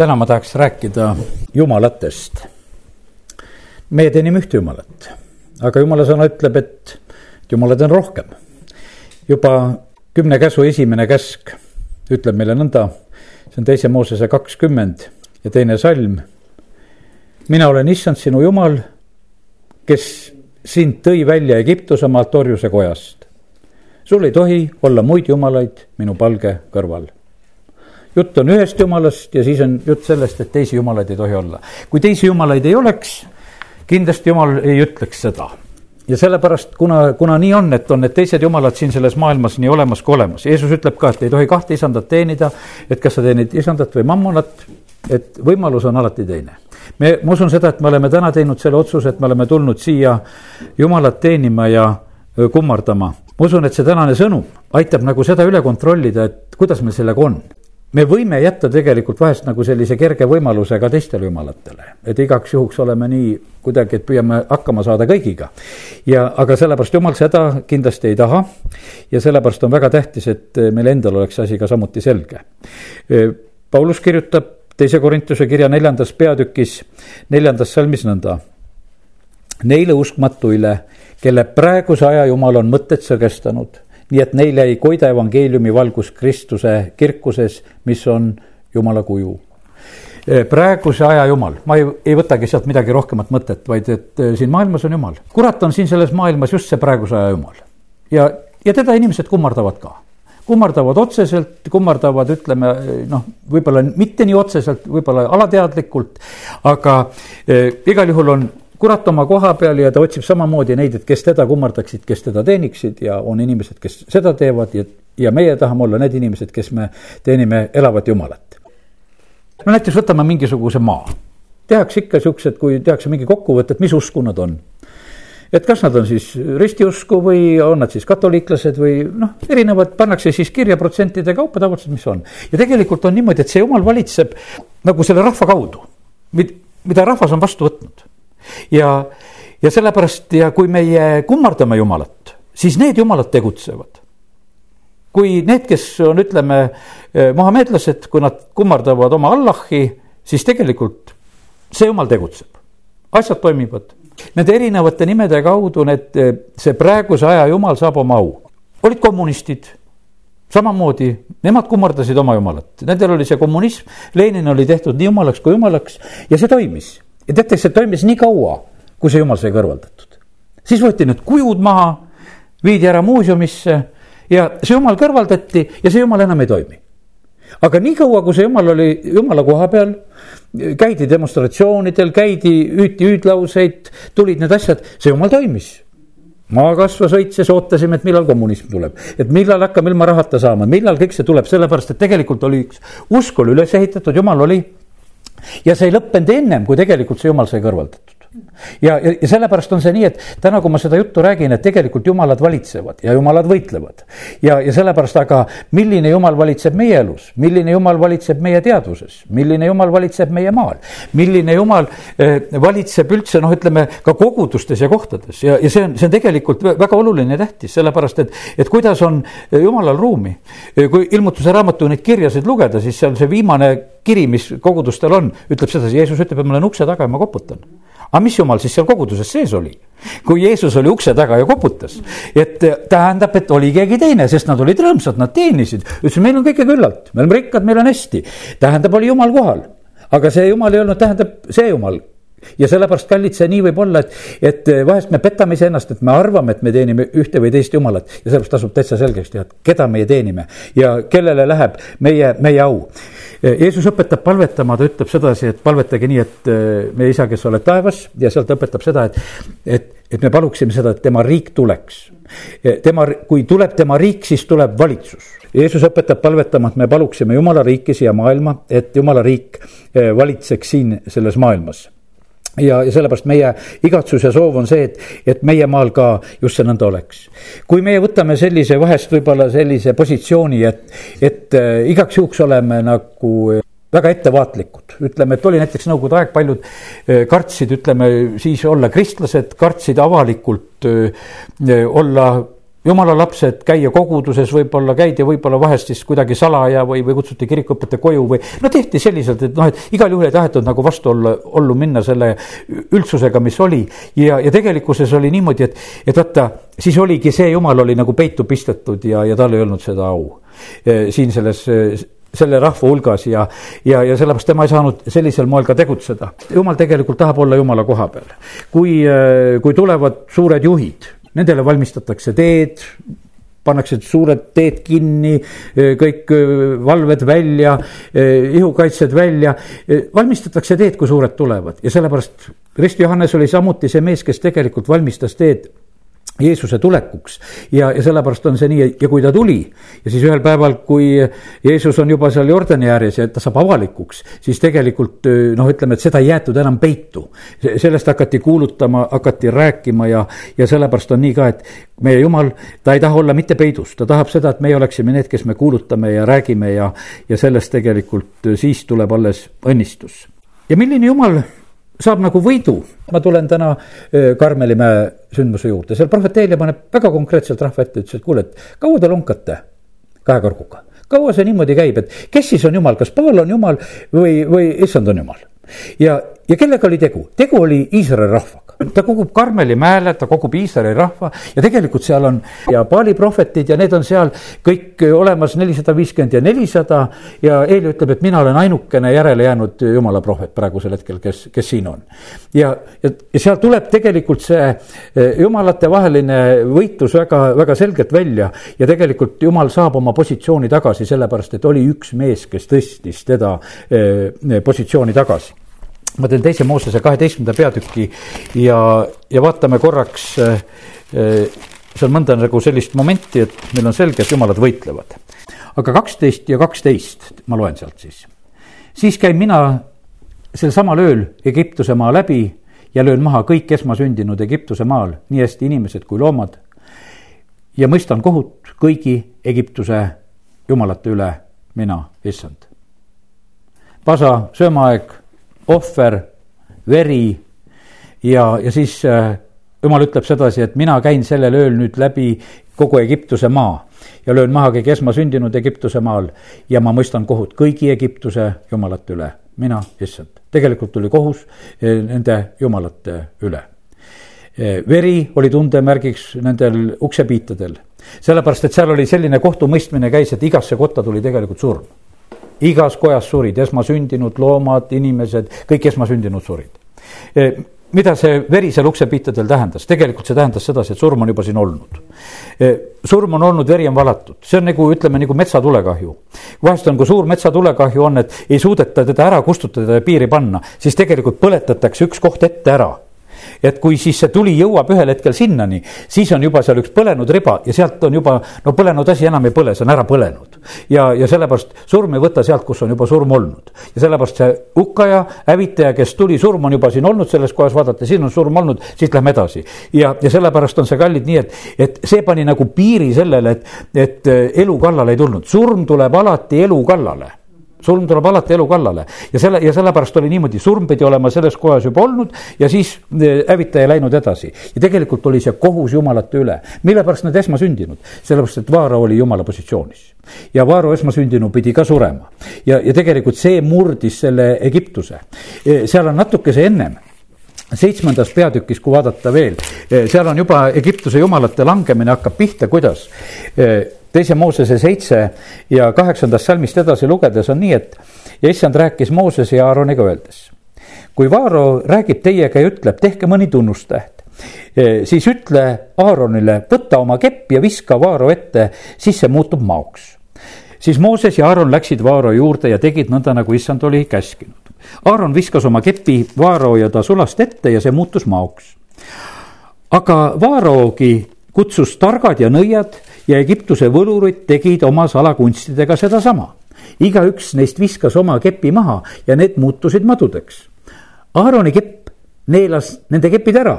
täna ma tahaks rääkida jumalatest. meie teenime ühte jumalat, aga jumala sõna ütleb, et jumalaid on rohkem. juba kümne käsu esimene käsk ütleb meile nõnda, see on teise Moosese kakskümmend ja teine salm. mina olen issand sinu jumal, kes sind tõi välja Egiptuse maalt orjuse kojast. sul ei tohi olla muid jumalaid minu palge kõrval jutt on ühest jumalast ja siis on jutt sellest, et teisi jumalaid ei tohi olla. kui teisi jumalaid ei oleks, kindlasti jumal ei ütleks seda. ja sellepärast, kuna, kuna nii on, et on need teised jumalad siin selles maailmas nii olemas kui olemas, Jeesus ütleb ka, et ei tohi kahte isandat teenida, et kas sa teenid isandat või mammonat, et võimalus on alati teine me, ma usun seda, et me oleme täna teinud selle otsuse, et me oleme tulnud siia Jumalat teenima ja kummardama. ma usun, et see tänane sõnum aitab nagu seda üle kontrollida, et kuidas meil sellega on me võime jätta tegelikult vahest nagu sellise kerge võimaluse ka teistele jumalatele, et igaks juhuks oleme nii kuidagi, et püüame hakkama saada kõigiga. ja, aga sellepärast jumal seda kindlasti ei taha ja sellepärast on väga tähtis, et meil endal oleks asi ka samuti selge. Paulus kirjutab teise Korintuse kirja neljandas peatükis, neljandas salmis nõnda. Neile uskmatuile, kelle praeguse aja jumal on mõtted sõgestanud nii et neile ei koida evangeeliumi valgus Kristuse kirkuses, mis on Jumala kuju. praeguse aja Jumal, ma ei, ei võtagi sealt midagi rohkemat mõtet, vaid et eh, siin maailmas on Jumal. kurat on siin selles maailmas just see praeguse aja Jumal. ja, ja teda inimesed kummardavad ka kummardavad otseselt, kummardavad, ütleme noh, võib-olla mitte nii otseselt, võib-olla alateadlikult, aga eh, igal juhul on kurat oma koha peal ja ta otsib samamoodi neid, et kes teda kummardaksid, kes teda teeniksid ja on inimesed, kes seda teevad ja, ja meie tahame olla need inimesed, kes me teenime elavat Jumalat. no näiteks võtame mingisuguse maa, tehakse ikka siuksed, kui tehakse mingi kokkuvõte, et mis usku nad on et kas nad on siis ristiusku või on nad siis katoliiklased või noh, erinevad pannakse siis kirja protsentide kaupa tavaliselt, mis on. ja tegelikult on niimoodi, et see jumal valitseb nagu selle rahva kaudu, mida rahvas on vastu võtnud ja, ja sellepärast ja kui meie kummardame Jumalat, siis need jumalad tegutsevad. kui need, kes on, ütleme, eh, mohamedlased, kui nad kummardavad oma Allahi, siis tegelikult see jumal tegutseb, asjad toimivad. Nende erinevate nimede kaudu need, eh, see praeguse aja jumal saab oma au. olid kommunistid samamoodi, nemad kummardasid oma jumalat, nendel oli see kommunism, Lenin oli tehtud nii jumalaks kui jumalaks ja see toimis ja teate, see toimis nii kaua, kui see jumal sai kõrvaldatud. siis võeti need kujud maha, viidi ära muuseumisse ja see jumal kõrvaldati ja see jumal enam ei toimi. aga niikaua, kui see jumal oli jumala koha peal, käidi demonstratsioonidel, käidi, hüüti hüüdlauseid, tulid need asjad, see jumal toimis maa kasvas õitses, ootasime, et millal kommunism tuleb, et millal hakkame ilma rahata saama, millal kõik see tuleb, sellepärast et tegelikult oli üks usk oli üles ehitatud, jumal oli ja see ei lõppenud ennem, kui tegelikult see jumal sai kõrvaldatud ja, ja, ja sellepärast on see nii, et täna, kui ma seda juttu räägin, et tegelikult jumalad valitsevad ja jumalad võitlevad. ja, ja sellepärast, aga milline jumal valitseb meie elus, milline jumal valitseb meie teadvuses, milline jumal valitseb meie maal, milline jumal eh, valitseb üldse noh, ütleme ka kogudustes ja kohtades? Ja, ja see on, see on tegelikult väga oluline ja tähtis, sellepärast et, et kuidas on jumalal ruumi. kui ilmutuse raamatu neid kirjasid lugeda, siis seal see viimane kiri, mis kogudustel on, ütleb sedasi, Jeesus ütleb, et ma olen ukse taga ja ma koputan aga mis jumal siis seal koguduses sees oli? kui Jeesus oli ukse taga ja koputas, et äh, tähendab, et oli keegi teine, sest nad olid rõõmsad, nad teenisid, ütlesid, meil on kõike küllalt, me oleme rikkad, meil on hästi. tähendab, oli jumal kohal, aga see jumal ei olnud, tähendab see jumal ja sellepärast, kallid, see nii võib olla, et, et äh, vahest me petame iseennast, et me arvame, et me teenime ühte või teist jumalat ja sellepärast tasub täitsa selgeks teha, et keda meie teenime ja kellele läheb meie, meie au. Äh, Jeesus õpetab palvetama, ta ütleb sedasi, et palvetage nii, et äh, meie isa, kes oled taevas ja sealt õpetab seda, et, et, et me paluksime seda, et tema riik tuleks. tema, kui tuleb tema riik, siis tuleb valitsus Jeesus õpetab palvetama, et me paluksime Jumala riiki siia maailma, et Jumala riik valitseks siin selles maailmas ja, ja sellepärast meie igatsus ja soov on see, et, et meie maal ka just see nõnda oleks. kui meie võtame sellise vahest võib-olla sellise positsiooni, et, et äh, igaks juhuks oleme nagu äh, väga ettevaatlikud, ütleme, et oli näiteks nõukogude aeg, paljud äh, kartsid, ütleme siis olla kristlased, kartsid avalikult äh, olla jumala lapsed käia koguduses, võib-olla käidi võib-olla vahest siis kuidagi salaja või, või kutsuti kirikuõpetaja koju või no tehti selliselt, et noh, et igal juhul ei tahetud nagu vastuollu, ollu minna selle üldsusega, mis oli. ja, ja tegelikkuses oli niimoodi, et, et vaata, siis oligi see jumal oli nagu peitu pistetud ja, ja tal ei olnud seda au e, siin selles selle rahva hulgas ja, ja, ja sellepärast tema ei saanud sellisel moel ka tegutseda. jumal tegelikult tahab olla jumala koha peal. kui, e, kui tulevad suured juhid nendele valmistatakse teed, pannakse suured teed kinni, kõik valved välja, ihukaitsed välja, valmistatakse teed, kui suured tulevad. Ja sellepärast Rist Johannes oli samuti see mees, kes tegelikult valmistas teed Jeesuse tulekuks ja, ja sellepärast on see nii ja kui ta tuli ja siis ühel päeval, kui Jeesus on juba seal Jordani ääres ja ta saab avalikuks, siis tegelikult noh, ütleme, et seda ei jäetud enam peitu. sellest hakati kuulutama, hakati rääkima ja, ja sellepärast on nii ka, et meie Jumal, ta ei taha olla mitte peidus, ta tahab seda, et meie oleksime need, kes me kuulutame ja räägime ja, ja sellest tegelikult siis tuleb alles õnnistus. ja milline Jumal saab nagu võidu. ma tulen täna Karmeli mäe sündmuse juurde, seal prohveteelia paneb väga konkreetselt rahva ette, ütles, et kuule, et kaua te lonkate käekarguga. kaua see niimoodi käib, et kes siis on jumal, kas Paal on jumal või, või issand on jumal? ja, ja kellega oli tegu? tegu oli Iisraeli rahvaga ta kogub Karmeli mäele, ta kogub Iisraeli rahva ja tegelikult seal on ja Paali prohvetid ja need on seal kõik olemas nelisada viiskümmend ja nelisada. ja Eeli ütleb, et mina olen ainukene järele jäänud jumala prohvet praegusel hetkel, kes, kes siin on. ja, ja, ja seal tuleb tegelikult see eh, jumalate vaheline võitlus väga, väga selgelt välja ja tegelikult jumal saab oma positsiooni tagasi, sellepärast et oli üks mees, kes tõstis teda eh, positsiooni tagasi ma teen teise Moosese kaheteistkümnenda peatüki ja, ja vaatame korraks äh, seal mõnda nagu sellist momenti, et meil on selge, et jumalad võitlevad. aga kaksteist ja kaksteist, ma loen sealt siis. siis käin mina sel samal ööl Egiptuse maa läbi ja löön maha kõik esmasündinud Egiptuse maal, nii hästi inimesed kui loomad. ja mõistan kohut kõigi Egiptuse jumalate üle, mina, issand. pasa, söömaaeg ohver, veri ja, ja siis äh, jumal ütleb sedasi, et mina käin sellel ööl nüüd läbi kogu Egiptuse maa ja löön maha kõik esmasündinud Egiptuse maal ja ma mõistan kohut kõigi Egiptuse jumalate üle, mina, issand. tegelikult tuli kohus äh, nende jumalate üle. Äh, veri oli tundemärgiks nendel uksepiitadel, sellepärast et seal oli selline kohtumõistmine käis, et igasse kotta tuli tegelikult surm igas kojas surid, esmasündinud loomad, inimesed, kõik esmasündinud surid. E, mida see veri seal uksepihtadel tähendas, tegelikult see tähendas sedasi, et surm on juba siin olnud. E, surm on olnud, veri on valatud, see on nagu ütleme nagu metsatulekahju. vahest on, kui suur metsatulekahju on, et ei suudeta teda ära kustutada ja piiri panna, siis tegelikult põletatakse üks koht ette ära et kui siis see tuli jõuab ühel hetkel sinnani, siis on juba seal üks põlenud riba ja sealt on juba, no põlenud asi enam ei põle, see on ära põlenud. Ja, ja sellepärast surm ei võta sealt, kus on juba surm olnud. ja sellepärast see hukkaja, hävitaja, kes tuli, surm on juba siin olnud selles kohas, vaadata, siin on surm olnud, siit lähme edasi. ja, ja sellepärast on see kallid nii, et, et see pani nagu piiri sellele, et, et elu kallale ei tulnud, surm tuleb alati elu kallale surm tuleb alati elu kallale ja selle ja sellepärast oli niimoodi, surm pidi olema selles kohas juba olnud ja siis eh, hävitaja läinud edasi. ja tegelikult oli see kohus jumalate üle, mille pärast nad esmasündinud, sellepärast et Vaaro oli jumala positsioonis. Ja Vaaro esmasündinu pidi ka surema ja, ja tegelikult see murdis selle Egiptuse, eh, seal on natukese ennem seitsmendas peatükis, kui vaadata veel, eh, seal on juba Egiptuse jumalate langemine hakkab pihta, kuidas teise Moosese seitse ja kaheksandast salmist edasi lugedes on nii, et ja issand rääkis Moosese ja Aaroniga öeldes. kui Vaaro räägib teiega ja ütleb, tehke mõni tunnustäht, e, siis ütle Aaronile, võta oma kepp ja viska Vaaro ette, siis see muutub maoks. siis Mooses ja Aaron läksid Vaaro juurde ja tegid nõnda, nagu issand oli käskinud. Aaron viskas oma kepi Vaaro ja ta sulast ette ja see muutus maoks. aga Vaarogi kutsus targad ja nõiad ja Egiptuse võlurid tegid oma salakunstidega sedasama. igaüks neist viskas oma kepi maha ja need muutusid madudeks. Aaroni kepp neelas nende kepid ära.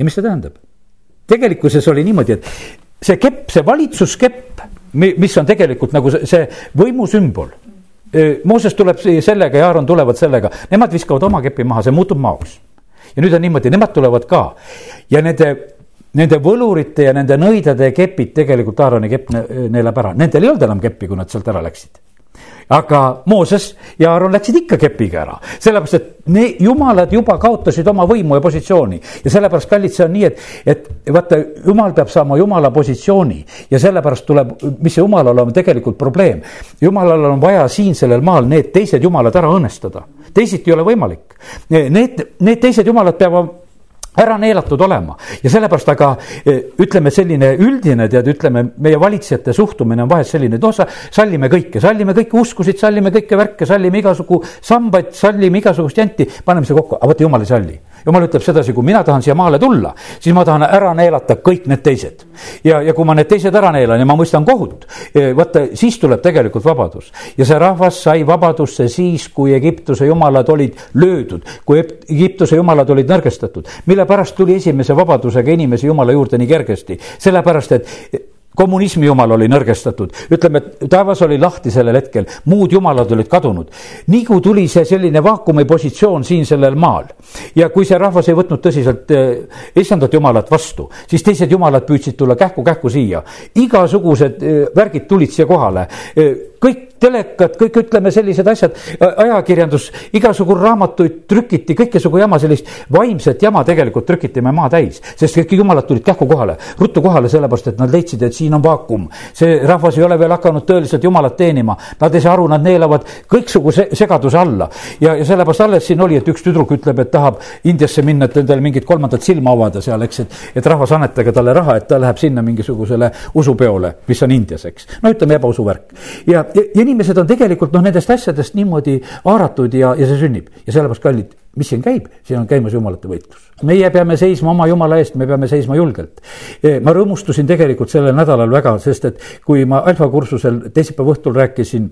Ja mis see tähendab? tegelikkuses oli niimoodi, et see kepp, see valitsuskepp, mis on tegelikult nagu see, see võimu sümbol. Mooses tuleb sellega ja Aaron tulevad sellega, nemad viskavad oma kepi maha, see muutub maoks. ja nüüd on niimoodi, nemad tulevad ka ja nende nende võlurite ja nende nõidade kepid tegelikult Aaroni kepp neelab ära, nendel ei olnud enam keppi, kui nad sealt ära läksid aga Mooses ja Aaron läksid ikka kepiga ära, sellepärast et ne, jumalad juba kaotasid oma võimu ja positsiooni. ja sellepärast, kallid, see on nii, et, et vaata, jumal peab saama jumala positsiooni ja sellepärast tuleb, mis see jumalal on tegelikult probleem. jumalal on vaja siin sellel maal need teised jumalad ära õnnestada, teisiti ei ole võimalik. Need, need teised jumalad peavad ära neelatud olema. Ja sellepärast, aga eh, ütleme, selline üldine tead, ütleme, meie valitsejate suhtumine on vahest selline, et noh, sallime kõike, sallime kõiki uskusid, sallime kõike värke, sallime igasugu sambaid, sallime igasugust janti, paneme see kokku, aga vot jumal ei salli jumal ütleb sedasi, kui mina tahan siia maale tulla, siis ma tahan ära neelata kõik need teised. ja, ja kui ma need teised ära neelan ja ma mõistan kohut, eh, vaata, siis tuleb tegelikult vabadus. ja see rahvas sai vabadusse siis, kui Egiptuse jumalad olid löödud, kui Egiptuse jumalad olid nõrgestatud. mille pärast tuli esimese vabadusega inimesi jumala juurde nii kergesti? sellepärast, et kommunismi jumal oli nõrgestatud, ütleme, et taevas oli lahti sellel hetkel, muud jumalad olid kadunud. nii kui tuli see selline vaakumi positsioon siin sellel maal ja kui see rahvas ei võtnud tõsiselt eh, issandat jumalat vastu, siis teised jumalad püüdsid tulla kähku-kähku siia. igasugused eh, värgid tulid siia kohale eh, kõik telekad, kõik ütleme sellised asjad, ajakirjandus, igasugu raamatuid trükiti, kõikesugu jama, sellist vaimset jama tegelikult trükiti me maa täis. sest kõik jumalad tulid kähku kohale, ruttu kohale, sellepärast et nad leidsid, et siin on vaakum. see rahvas ei ole veel hakanud tõeliselt jumalat teenima, nad ei saa aru, nad neelavad kõiksugu segaduse alla. ja, ja sellepärast alles siin oli, et üks tüdruk ütleb, et tahab Indiasse minna, et endale mingit kolmandat silma avada seal, eks, et, et rahvas annetage talle raha, et ta läheb sinna mingisugusele usupeole, mis on Indias, eks. no ütleme ebausuvärk ja ja, ja inimesed on tegelikult noh, nendest asjadest niimoodi haaratud ja, ja see sünnib ja sellepärast kallid, mis siin käib, siin on käimas jumalate võitlus. meie peame seisma oma jumala eest, me peame seisma julgelt. E, ma rõõmustusin tegelikult sellel nädalal väga, sest et kui ma alfakursusel teisipäeva õhtul rääkisin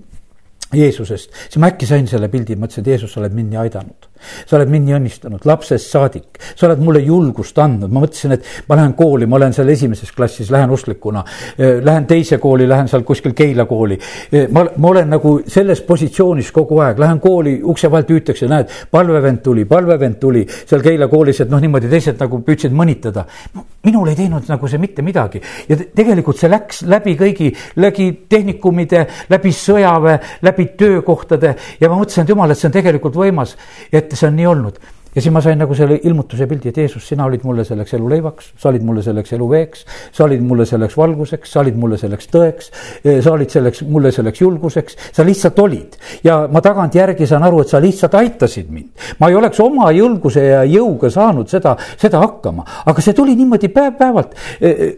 Jeesusest, siis ma äkki sain selle pildi, mõtlesin, et Jeesus, sa oled mind nii aidanud sa oled mind nii õnnistanud lapsest saadik, sa oled mulle julgust andnud, ma mõtlesin, et ma lähen kooli, ma olen seal esimeses klassis, lähen usklikuna. Eh, lähen teise kooli, lähen seal kuskil Keila kooli. Eh, ma, ma olen nagu selles positsioonis kogu aeg, lähen kooli, ukse vahelt hüütakse, näed, palvevend tuli, palvevend tuli seal Keila koolis, et noh, niimoodi teised nagu püüdsid mõnitada. minul ei teinud nagu see mitte midagi ja tegelikult see läks läbi kõigi, läbi tehnikumide, läbi sõjaväe, läbi töökohtade ja ma mõtlesin, et jumal, et see on tegelikult võimas, et et see on nii olnud ja siis ma sain nagu selle ilmutuse pildi, et Jeesus, sina olid mulle selleks eluleivaks, sa olid mulle selleks eluveeks, sa olid mulle selleks valguseks, sa olid mulle selleks tõeks, eh, sa olid selleks, mulle selleks julguseks, sa lihtsalt olid. ja ma tagantjärgi saan aru, et sa lihtsalt aitasid mind. ma ei oleks oma julguse ja jõuga saanud seda, seda hakkama, aga see tuli niimoodi päev-päevalt eh, eh,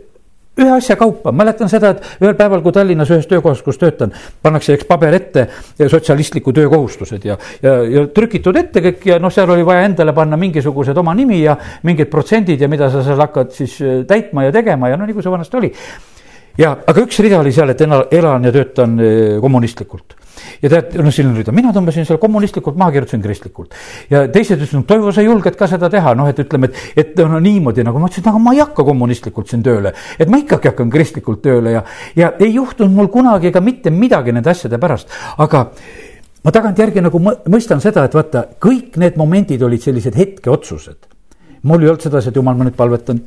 ühe asja kaupa, mäletan seda, et ühel päeval, kui Tallinnas ühes töökohas, kus töötan, pannakse eks paber ette sotsialistliku töökohustused ja, ja, ja trükitud ette kõik ja noh, seal oli vaja endale panna mingisugused oma nimi ja mingid protsendid ja mida sa seal hakkad siis äh, täitma ja tegema ja no nii kui see vanasti oli. Ja, aga üks rida oli seal, et elan ja töötan äh, kommunistlikult ja tead, noh, selline rida, mina tõmbasin selle kommunistlikult maha, kirjutasin kristlikult. ja teised ütlesid, no Toivo, sa julged ka seda teha, noh, et ütleme, et, et no niimoodi nagu ma ütlesin, aga ma ei hakka kommunistlikult siin tööle. et ma ikkagi hakkan kristlikult tööle ja, ja ei juhtunud mul kunagi ka mitte midagi nende asjade pärast, aga ma tagantjärgi nagu mõistan seda, et vaata, kõik need momendid olid sellised hetkeotsused. mul ei olnud sedasi, et jumal, ma nüüd palvetan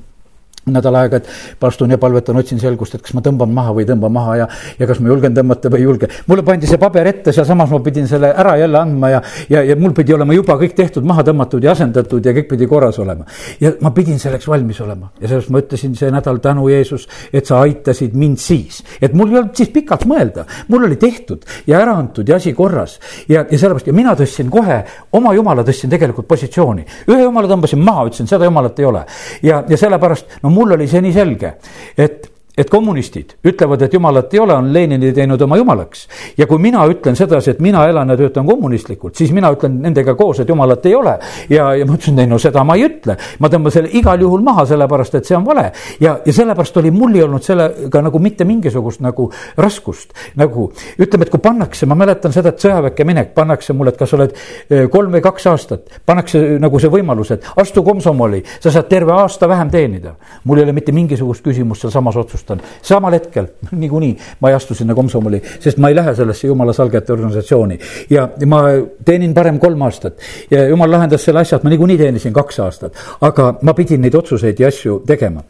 nädal aega, et palstun ja palvetan, otsin selgust, et kas ma tõmban maha või ei tõmba maha ja, ja kas ma julgen tõmmata või ei julge. mulle pandi see paber ette, sealsamas ma pidin selle ära jälle andma ja, ja, ja mul pidi olema juba kõik tehtud, maha tõmmatud ja asendatud ja kõik pidi korras olema. ja ma pidin selleks valmis olema ja sellest ma ütlesin see nädal tänu Jeesus, et sa aitasid mind siis. et mul ei olnud siis pikalt mõelda, mul oli tehtud ja ära antud ja asi korras. ja, ja sellepärast ja mina tõstsin kohe, oma jumala tõstsin tegelikult positsiooni. ühe jumala tõmbasin maha, ütlesin, seda jumalat ei ole. ja, ja sellepärast, no mul oli see nii selge, et et kommunistid ütlevad, et jumalat ei ole, on Lenini teinud oma jumalaks. ja kui mina ütlen sedasi, et mina elan ja töötan kommunistlikult, siis mina ütlen nendega koos, et jumalat ei ole. ja, ja ma ütlesin, ei no seda ma ei ütle, ma tõmban selle igal juhul maha, sellepärast et see on vale. ja, ja sellepärast oli mul ei olnud sellega nagu mitte mingisugust nagu raskust. nagu ütleme, et kui pannakse, ma mäletan seda, et sõjaväkke minek pannakse mulle, et kas oled eh, kolm või kaks aastat, pannakse nagu see võimalus, et astu komsomoli, sa saad terve aasta vähem teenida. mul ei ole mitte mingisugust küsimust sealsamas otsustada otsustan samal hetkel niikuinii ma ei astu sinna komsomoli, sest ma ei lähe sellesse jumala salgete organisatsiooni. ja ma teenin parem kolm aastat. Ja jumal lahendas selle asja, et ma niikuinii teenisin kaks aastat, aga ma pidin neid otsuseid ja asju tegema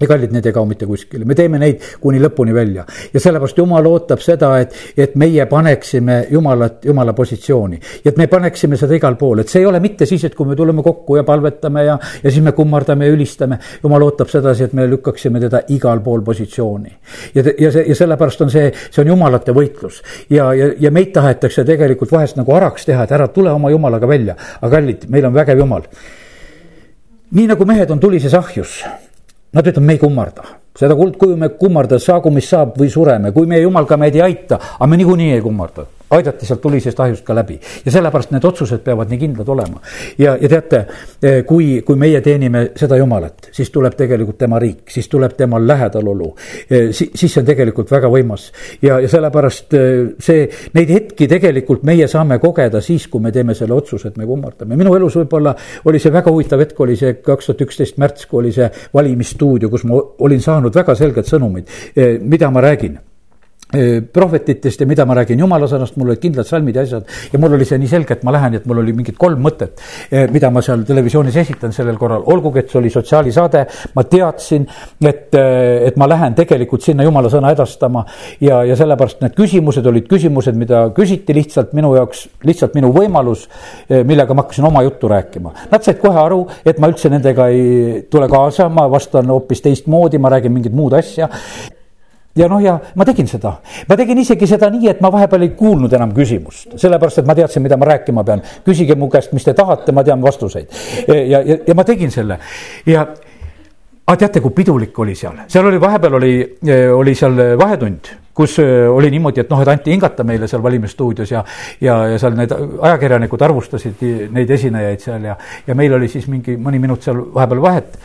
ja kallid, need ei kao mitte kuskile, me teeme neid kuni lõpuni välja ja sellepärast jumal ootab seda, et, et meie paneksime jumalat, jumala positsiooni. ja et me paneksime seda igal pool, et see ei ole mitte siis, et kui me tuleme kokku ja palvetame ja, ja siis me kummardame ja ülistame. jumal ootab sedasi, et me lükkaksime teda igal pool positsiooni. ja, ja see, ja sellepärast on see, see on jumalate võitlus ja, ja, ja meid tahetakse tegelikult vahest nagu araks teha, et ära tule oma jumalaga välja. aga kallid, meil on vägev jumal nii nagu mehed on tulises ahjus Nad ütlevad, me ei kummarda, seda kuldkuju me kummarda, saagu mis saab või sureme, kui meie jumal ka meid ei aita, aga me niikuinii ei kummarda aidati sealt tulisest ahjust ka läbi ja sellepärast need otsused peavad nii kindlad olema. ja, ja teate, eh, kui, kui meie teenime seda Jumalat, siis tuleb tegelikult tema riik, siis tuleb temal lähedalolu eh, si,. siis see on tegelikult väga võimas ja, ja sellepärast eh, see, neid hetki tegelikult meie saame kogeda siis, kui me teeme selle otsuse, et me kummardame. minu elus võib-olla oli see väga huvitav hetk, oli see kaks tuhat üksteist märts, kui oli see valimisstuudio, kus ma olin saanud väga selged sõnumid, mida ma räägin prohvetitest ja mida ma räägin jumala sõnast, mul olid kindlad salmid ja asjad. ja mul oli see nii selge, et ma lähen, et mul oli mingid kolm mõtet, mida ma seal televisioonis esitan sellel korral, olgugi, et see oli sotsiaalisaade. ma teadsin, et, et ma lähen tegelikult sinna jumala sõna edastama ja, ja sellepärast need küsimused olid küsimused, mida küsiti lihtsalt minu jaoks, lihtsalt minu võimalus, millega ma hakkasin oma juttu rääkima. Nad said kohe aru, et ma üldse nendega ei tule kaasa, ma vastan hoopis teistmoodi, ma räägin mingit muud asja ja noh, ja ma tegin seda, ma tegin isegi seda nii, et ma vahepeal ei kuulnud enam küsimust, sellepärast et ma teadsin, mida ma rääkima pean. küsige mu käest, mis te tahate, ma tean vastuseid. ja, ja, ja ma tegin selle. Ja aga teate, kui pidulik oli seal, seal oli vahepeal oli, oli seal vahetund, kus oli niimoodi, et noh, et anti hingata meile seal valimisstuudios ja, ja, ja seal need ajakirjanikud arvustasid neid esinejaid seal ja, ja meil oli siis mingi mõni minut seal vahepeal vahet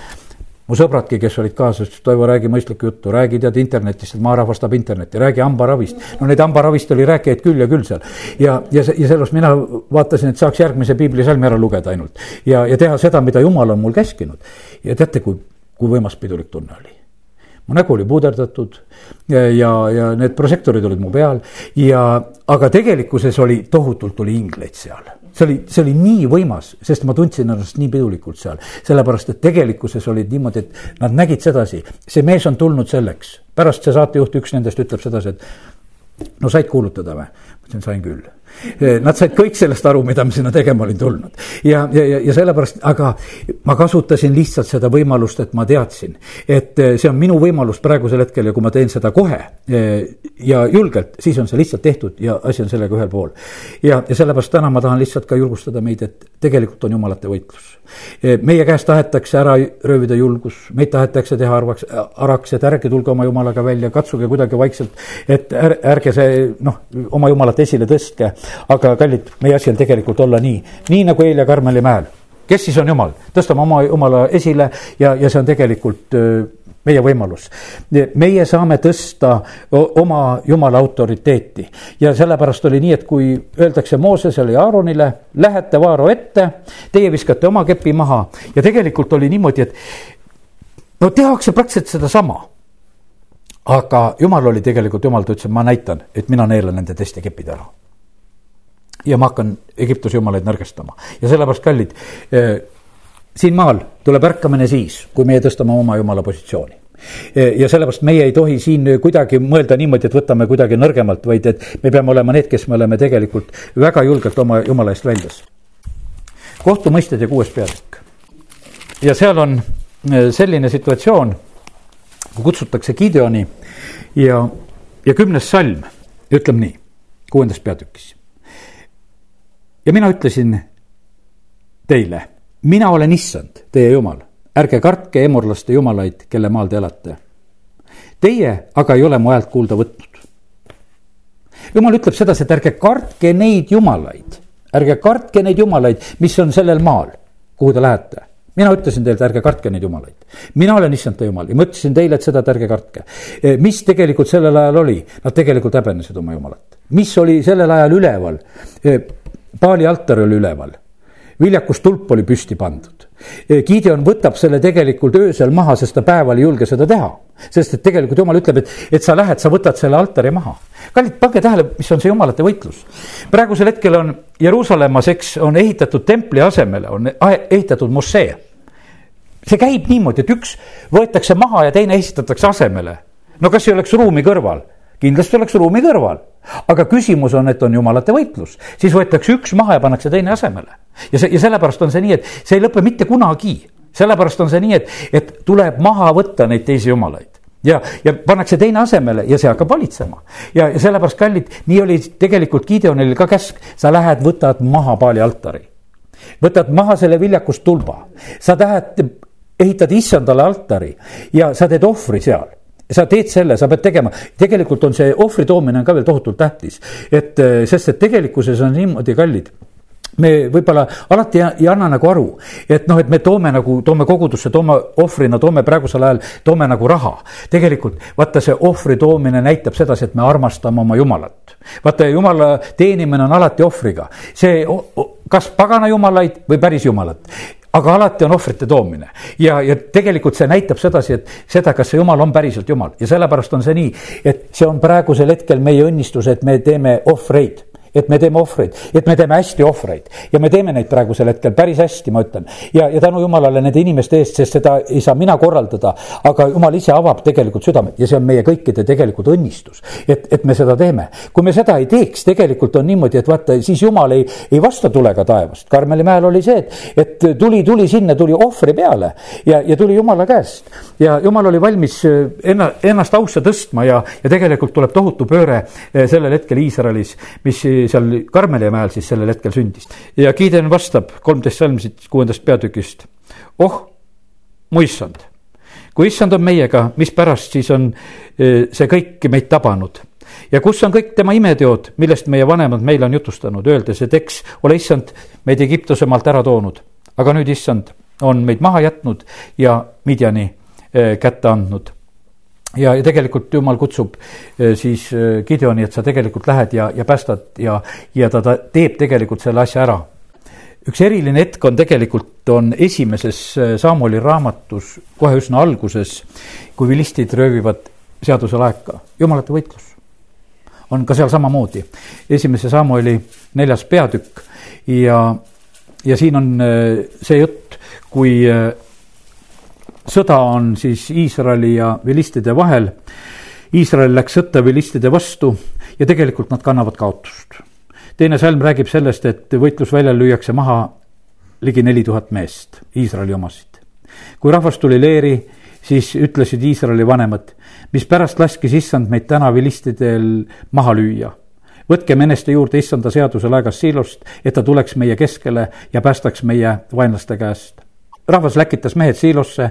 mu sõbradki, kes olid kaasas, ütlesid, Toivo, räägi mõistlikku juttu, räägi tead internetist, et maarahvas tahab internetti, räägi hambaravist. no neid hambaravist oli rääkijaid küll ja küll seal. ja, ja, ja sellepärast mina vaatasin, et saaks järgmise piiblisalmi ära lugeda ainult. ja, ja teha seda, mida jumal on mul käskinud. ja teate, kui, kui võimas pidulik tunne oli mu nägu oli puuderdatud ja, ja, ja need prožektorid olid mu peal ja, aga tegelikkuses oli, tohutult oli ingleid seal see oli, see oli nii võimas, sest ma tundsin ennast nii pidulikult seal. sellepärast, et tegelikkuses olid niimoodi, et nad nägid sedasi, see mees on tulnud selleks. pärast see saatejuht, üks nendest ütleb sedasi, et no said kuulutada või? ma ütlesin, sain küll nad said kõik sellest aru, mida ma sinna tegema olin tulnud. ja, ja, ja, ja sellepärast, aga ma kasutasin lihtsalt seda võimalust, et ma teadsin, et eh, see on minu võimalus praegusel hetkel ja kui ma teen seda kohe eh, ja julgelt, siis on see lihtsalt tehtud ja asi on sellega ühel pool. ja, ja sellepärast täna ma tahan lihtsalt ka julgustada meid, et tegelikult on jumalate võitlus. meie käest tahetakse ära röövida julgus, meid tahetakse teha arvaks, araks, et ärge tulge oma jumalaga välja, katsuge kuidagi vaikselt, et ärge see noh, oma jumalat esile tõstke aga kallid, meie asi on tegelikult olla nii, nii nagu Eelia Karmeli mäel. kes siis on jumal, tõstame oma jumala esile ja, ja see on tegelikult meie võimalus. meie saame tõsta oma jumala autoriteeti. Ja sellepärast oli nii, et kui öeldakse Moosesele ja Aaronile, lähete Vaaro ette, teie viskate oma kepi maha. Ja tegelikult oli niimoodi, et no tehakse praktiliselt sedasama. Aga jumal oli tegelikult, jumal ta ütles, ma näitan, et mina neelan nende teiste kepid ära ja ma hakkan Egiptuse jumalaid nõrgestama ja sellepärast, kallid eh,, siin maal tuleb ärkamine siis, kui meie tõstame oma jumala positsiooni eh, ja sellepärast meie ei tohi siin kuidagi mõelda niimoodi, et võtame kuidagi nõrgemalt, vaid et me peame olema need, kes me oleme tegelikult väga julgelt oma jumala eest väljas. kohtumõisted ja kuues peatükk. ja seal on eh, selline situatsioon, kui kutsutakse Gideoni ja, ja kümnes salm ütleb nii, kuuendas peatükis ja mina ütlesin teile, mina olen issand, teie jumal, ärge kartke emorlaste jumalaid, kelle maal te elate. Teie aga ei ole mu häält kuulda võtnud. jumal ütleb sedasi, et ärge kartke neid jumalaid, ärge kartke neid jumalaid, mis on sellel maal, kuhu te lähete mina ütlesin teile, et ärge kartke neid jumalaid. mina olen issand teie jumal ja ma ütlesin teile, et seda, et ärge kartke. mis tegelikult sellel ajal oli, nad tegelikult häbenesid oma jumalat. mis oli sellel ajal üleval? Paali altar oli üleval, viljakustulp oli püsti pandud. Gideon võtab selle tegelikult öösel maha, sest ta päeval ei julge seda teha. sest et tegelikult jumal ütleb, et, et sa lähed, sa võtad selle altari maha. kallid, pange tähele, mis on see jumalate võitlus. praegusel hetkel on Jeruusalemmas, eks, on ehitatud templi asemele, on ehitatud mošee see käib niimoodi, et üks võetakse maha ja teine esitatakse asemele. no kas ei oleks ruumi kõrval? Kindlasti oleks ruumi kõrval, aga küsimus on, et on jumalate võitlus, siis võetakse üks maha ja pannakse teine asemele. ja see, ja sellepärast on see nii, et see ei lõpe mitte kunagi, sellepärast on see nii, et, et tuleb maha võtta neid teisi jumalaid. Ja, ja pannakse teine asemele ja see hakkab valitsema. ja, ja sellepärast, kallid, nii oli tegelikult Gideonil ka käsk, sa lähed, võtad maha paali altari. võtad maha selle viljakust tulba, sa tahad, ehitad issandale altari ja sa teed ohvri seal sa teed selle, sa pead tegema, tegelikult on see ohvri toomine on ka veel tohutult tähtis, et eh, sest, et tegelikkuses on niimoodi kallid me võib-olla alati ei anna nagu aru, et noh, et me toome nagu, toome kogudusse, toome ohvrina, toome praegusel ajal, toome nagu raha. tegelikult vaata, see ohvri toomine näitab sedasi, et me armastame oma jumalat. vaata, jumala teenimine on alati ohvriga, see kas pagana jumalaid või päris jumalat aga alati on ohvrite toomine. Ja, ja tegelikult see näitab sedasi, et seda, kas see jumal on päriselt jumal. Ja sellepärast on see nii, et see on praegusel hetkel meie õnnistus, et me teeme ohvreid et me teeme ohvreid, et me teeme hästi ohvreid ja me teeme neid praegusel hetkel päris hästi, ma ütlen. ja, ja tänu jumalale nende inimeste eest, sest seda ei saa mina korraldada, aga jumal ise avab tegelikult südamed ja see on meie kõikide tegelikult õnnistus, et, et me seda teeme. kui me seda ei teeks, tegelikult on niimoodi, et vaata, siis jumal ei, ei vasta tulega taevast. Karmeli mäel oli see, et, et tuli, tuli sinna, tuli ohvri peale ja, ja tuli jumala käest ja jumal oli valmis eh, enna, ennast ausse tõstma ja, ja tegelikult tuleb tohutu pööre eh, sellel hetkel Iisraelis, mis seal Karmeli mäel siis sellel hetkel sündis. ja Gideon vastab kolmteist salmsit kuuendast peatükist. oh, mu issand, kui issand on meiega, mispärast siis on e, see kõik meid tabanud? ja kus on kõik tema imeteod, millest meie vanemad meile on jutustanud, öeldes, et eks ole issand meid Egiptuse maalt ära toonud, aga nüüd issand on meid maha jätnud ja Midjani e, kätte andnud ja, ja tegelikult jumal kutsub eh, siis eh, Gideoni, et sa tegelikult lähed ja, ja päästad ja, ja ta, ta teeb tegelikult selle asja ära. üks eriline hetk on tegelikult, on esimeses eh, Samuli raamatus kohe üsna alguses, kui vilistid röövivad seaduse laeka, jumalate võitlus. on ka seal samamoodi, esimese Samuli neljas peatükk ja, ja siin on see jutt, kui sõda on siis Iisraeli ja vilistide vahel. Iisrael läks sõtta vilistide vastu ja tegelikult nad kannavad kaotust. teine salm räägib sellest, et võitlusväljal lüüakse maha ligi neli tuhat meest, Iisraeli omasid. kui rahvas tuli leeri, siis ütlesid Iisraeli vanemad, mispärast laskis issand meid täna vilistidel maha lüüa võtkem eneste juurde issanda seaduse laegas siilost, et ta tuleks meie keskele ja päästaks meie vaenlaste käest rahvas läkitas mehed siilosse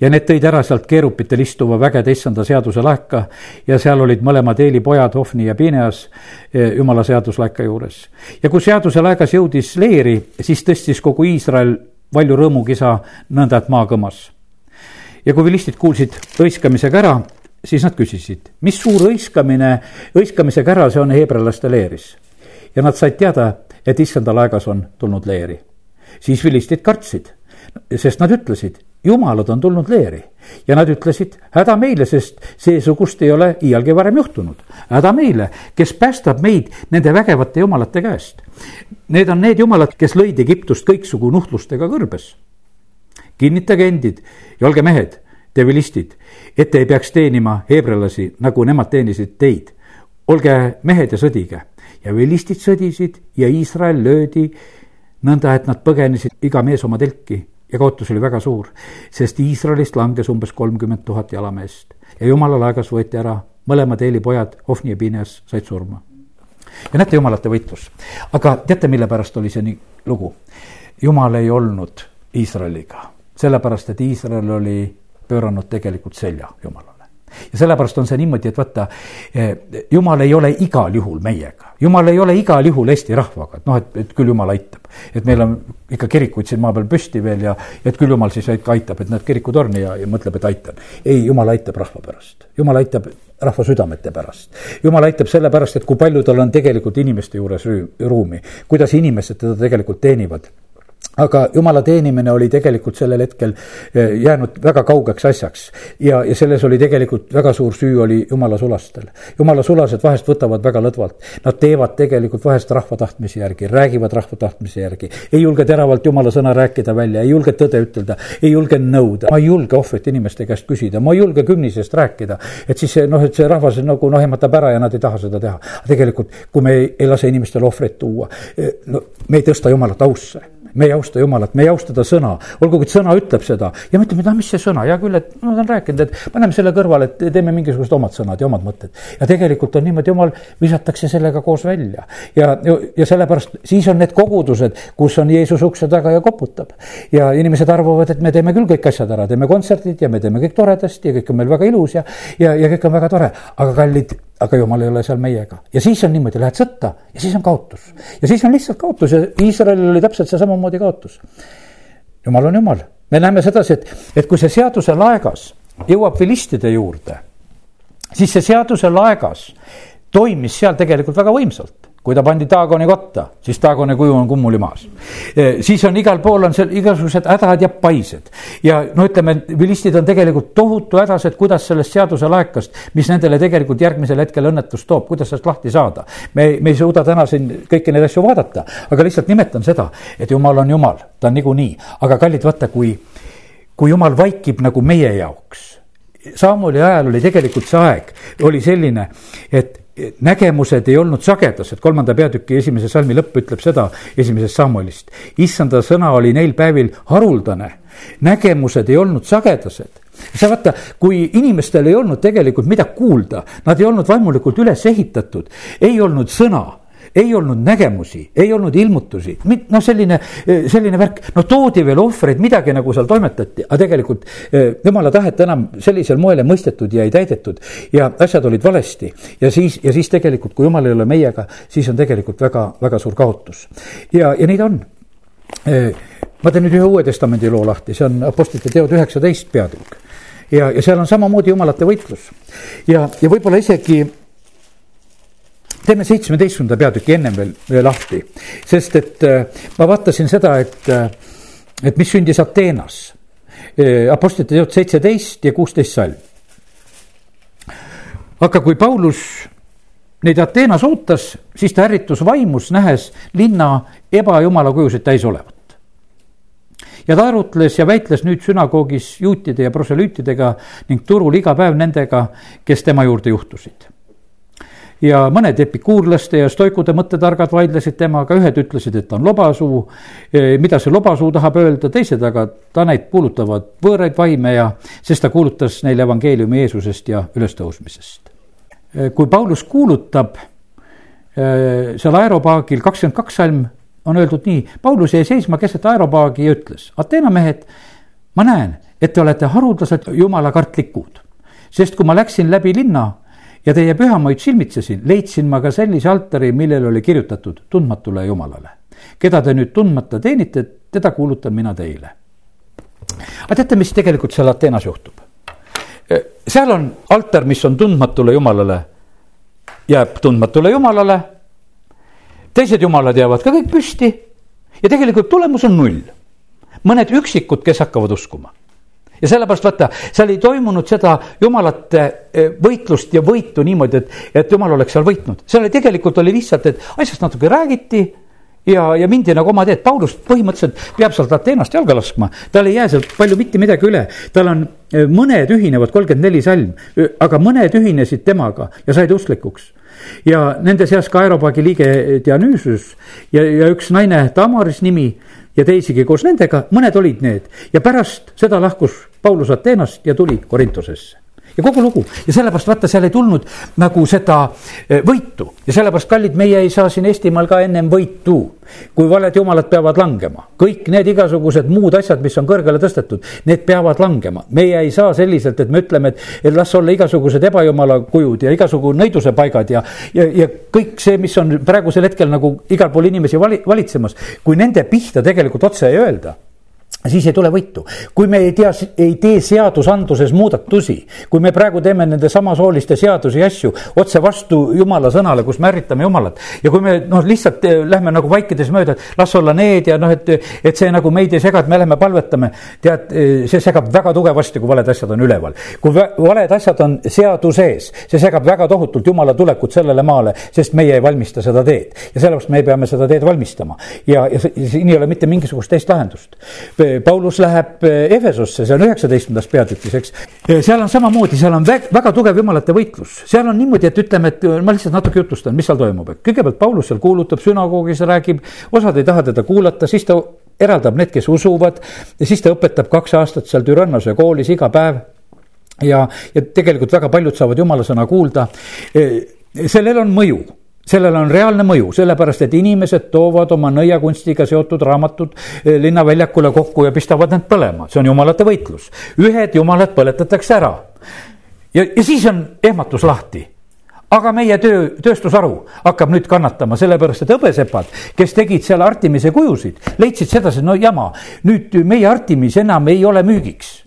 ja need tõid ära sealt keerupitel istuva vägede issanda seaduse laeka ja seal olid mõlemad Eeli pojad, Hofni ja Pineas, e, jumala seaduslaeka juures. ja kui seaduse laegas jõudis leeri, siis tõstis kogu Iisrael valju rõõmukisa, nõnda et maa kõmas. ja kui vilistid kuulsid hõiskamisega ära, siis nad küsisid, mis suur hõiskamine, hõiskamisega ära see on heebrealaste leeris. ja nad said teada, et issanda laegas on tulnud leeri. siis vilistid kartsid sest nad ütlesid, jumalad on tulnud leeri ja nad ütlesid, häda meile, sest seesugust ei ole iialgi varem juhtunud. häda meile, kes päästab meid nende vägevate jumalate käest. Need on need jumalad, kes lõid Egiptust kõiksugu nuhtlustega kõrbes. kinnitage endid ja olge mehed, te vilistid, et te ei peaks teenima heebrealasi, nagu nemad teenisid teid. olge mehed ja sõdige ja vilistid sõdisid ja Iisrael löödi nõnda, et nad põgenesid iga mees oma telki ja kaotus oli väga suur, sest Iisraelist langes umbes kolmkümmend tuhat jalameest ja jumala laegas võeti ära mõlemad Eeli pojad, Hofni ja Pineas said surma. ja näete, jumalate võitlus. aga teate, mille pärast oli see nii lugu? jumal ei olnud Iisraeliga, sellepärast et Iisrael oli pööranud tegelikult selja Jumalale ja sellepärast on see niimoodi, et vaata, eh, jumal ei ole igal juhul meiega, jumal ei ole igal juhul Eesti rahvaga, et noh, et, et küll jumal aitab. et meil on ikka kirikuid siin maa peal püsti veel ja, et küll jumal siis ikka aitab, et näed kirikutorni ja, ja mõtleb, et aitan. ei, jumal aitab rahva pärast, jumal aitab rahva südamete pärast. jumal aitab sellepärast, et kui palju tal on tegelikult inimeste juures ruumi, kuidas inimesed teda tegelikult teenivad aga jumala teenimine oli tegelikult sellel hetkel eh, jäänud väga kaugeks asjaks. ja, ja selles oli tegelikult väga suur süü oli jumala sulastel. jumala sulased vahest võtavad väga lõdvalt. Nad teevad tegelikult vahest rahva tahtmise järgi, räägivad rahva tahtmise järgi. ei julge teravalt jumala sõna rääkida välja, ei julge tõde ütelda, ei julge nõuda. ma ei julge ohvrit inimeste käest küsida, ma ei julge kümnisest rääkida. et siis noh, et see rahvas nagu noh, ehmatab ära ja nad ei taha seda teha. tegelikult, kui me ei, ei lase inimestel ohvreid tuua, eh, no me ei tõsta jumalat ausse me ei austa Jumalat, me ei austa ta sõna, olgugi et sõna ütleb seda. Ja me ütleme, et ah, mis see sõna, hea küll, et ma olen rääkinud, et paneme selle kõrvale, et teeme mingisugused omad sõnad ja omad mõtted. ja tegelikult on niimoodi, jumal visatakse sellega koos välja. Ja, ja sellepärast siis on need kogudused, kus on Jeesus ukse taga ja koputab. ja inimesed arvavad, et me teeme küll kõik asjad ära, teeme kontserdid ja me teeme kõik toredasti ja kõik on meil väga ilus ja, ja, ja kõik on väga tore, aga kallid aga jumal ei ole seal meiega ja siis on niimoodi, lähed sõtta ja siis on kaotus. ja siis on lihtsalt kaotus ja Iisraelil oli täpselt see samamoodi kaotus. jumal on jumal, me näeme sedasi, et, et kui see seaduse laegas jõuab vilistide juurde, siis see seaduse laegas toimis seal tegelikult väga võimsalt kui ta pandi Daagoni kotta, siis Daagoni kuju on kummuli maas. E, siis on igal pool on seal igasugused hädad ja paised ja no ütleme, vilistid on tegelikult tohutu hädas, et kuidas sellest seaduse laekast, mis nendele tegelikult järgmisel hetkel õnnetust toob, kuidas sellest lahti saada. me, me ei suuda täna siin kõiki neid asju vaadata, aga lihtsalt nimetan seda, et jumal on jumal, ta on niikuinii, aga kallid, vaata, kui, kui jumal vaikib nagu meie jaoks Saamoli ajal oli tegelikult see aeg, oli selline, et nägemused ei olnud sagedased, kolmanda peatüki esimese salmi lõpp ütleb seda esimesest Samuelist. issanda sõna oli neil päevil haruldane, nägemused ei olnud sagedased. Sa vaata, kui inimestel ei olnud tegelikult mida kuulda, nad ei olnud vaimulikult üles ehitatud, ei olnud sõna ei olnud nägemusi, ei olnud ilmutusi, noh, selline, selline värk, no toodi veel ohvreid, midagi nagu seal toimetati, aga tegelikult eh, jumala tahet enam sellisel moel ei mõistetud ja ei täidetud. ja asjad olid valesti ja siis, ja siis tegelikult, kui jumal ei ole meiega, siis on tegelikult väga, väga suur kaotus. ja, ja nii ta on eh, ma teen nüüd ühe Uue Testamendi loo lahti, see on Apostlite teod üheksateist peatükk. ja, ja seal on samamoodi jumalate võitlus ja, ja võib-olla isegi teeme seitsmeteistkümnenda peatüki ennem veel, veel lahti, sest et äh, ma vaatasin seda, et, äh, et mis sündis Ateenas. Äh, Apostlite teod seitseteist ja kuusteist salm. aga kui Paulus neid Ateenas ootas, siis ta ärritus vaimus, nähes linna ebajumala kujusid täis olevat. ja ta arutles ja väitles nüüd sünagoogis juutide ja proselüütidega ning turul iga päev nendega, kes tema juurde juhtusid ja mõned epikuurlaste ja stoikude mõttetargad vaidlesid temaga, ühed ütlesid, et ta on lobasuu. E, mida see lobasuu tahab öelda, teised aga taned kuulutavad võõraid vaime ja, sest ta kuulutas neile evangeeliumi Jeesusest ja ülestõusmisest. E, kui Paulus kuulutab e, seal aeropaagil kakskümmend kaks salm on öeldud nii, Paulus jäi seisma keset aeropaagi ja ütles, Ateena mehed, ma näen, et te olete haruldased jumalakartlikud, sest kui ma läksin läbi linna ja teie pühamaid silmitsesin, leidsin ma ka sellise altari, millel oli kirjutatud tundmatule Jumalale. keda te nüüd tundmata teenite, teda kuulutan mina teile. aga teate, mis tegelikult seal Ateenas juhtub? seal on altar, mis on tundmatule Jumalale, jääb tundmatule Jumalale. teised jumalad jäävad ka kõik püsti ja tegelikult tulemus on null. mõned üksikud, kes hakkavad uskuma ja sellepärast vaata, seal ei toimunud seda jumalate e, võitlust ja võitu niimoodi, et, et jumal oleks seal võitnud. seal oli tegelikult oli lihtsalt, et asjast natuke räägiti ja, ja mindi nagu oma teed, Paulus põhimõtteliselt peab sealt Ateenast jalga laskma, tal ei jää sealt palju mitte midagi üle, tal on e, mõned ühinevad, kolmkümmend neli salm, aga mõned ühinesid temaga ja said usklikuks. Ja nende seas ka Aeropaagi liige Dianüüsus ja, ja üks naine Tamaris nimi ja teisigi koos nendega, mõned olid need. Ja pärast seda lahkus Paulus Ateenast ja tuli Korintosesse ja kogu lugu ja sellepärast vaata, seal ei tulnud nagu seda eh, võitu ja sellepärast, kallid, meie ei saa siin Eestimaal ka ennem võitu. kui valed jumalad peavad langema, kõik need igasugused muud asjad, mis on kõrgele tõstetud, need peavad langema. meie ei saa selliselt, et me ütleme, et, las olla igasugused ebajumala kujud ja igasugu nõiduse paigad ja, ja, ja kõik see, mis on praegusel hetkel nagu igal pool inimesi vali, valitsemas, kui nende pihta tegelikult otse ei öelda siis ei tule võitu. kui me ei tea, ei tee seadusandluses muudatusi, kui me praegu teeme nende samasooliste seadusi ja asju otse vastu jumala sõnale, kus me ärritame jumalat. ja kui me noh, lihtsalt eh, lähme nagu vaikides mööda, et las olla need ja noh, et, et see nagu meid ei sega, et me lähme palvetame. tead, eh, see segab väga tugevasti, kui valed asjad on üleval. kui valed asjad on seaduse ees, see segab väga tohutult jumala tulekut sellele maale, sest meie ei valmista seda teed. ja sellepärast me peame seda teed valmistama ja, ja siin ei ole mitte mingisugust teist lahendust Paulus läheb eh, Efesosse, see on üheksateistkümnendas peatükis, eks. seal on samamoodi, seal on väga, väga tugev jumalate võitlus, seal on niimoodi, et ütleme, et ma lihtsalt natuke jutustan, mis seal toimub, et kõigepealt Paulus seal kuulutab sünagoogis, räägib, osad ei taha teda kuulata, siis ta eraldab need, kes usuvad ja siis ta õpetab kaks aastat seal Türannose koolis iga päev ja, ja tegelikult väga paljud saavad jumala sõna kuulda. Eh, sellel on mõju sellel on reaalne mõju, sellepärast et inimesed toovad oma nõiakunstiga seotud raamatud eh, linnaväljakule kokku ja pistavad need põlema, see on jumalate võitlus. ühed jumalad põletatakse ära. ja, ja siis on ehmatus lahti aga meie töö, tööstusharu hakkab nüüd kannatama, sellepärast et hõbesepad, kes tegid seal Artimise kujusid, leidsid sedasi, no jama, nüüd meie Artimis enam ei ole müügiks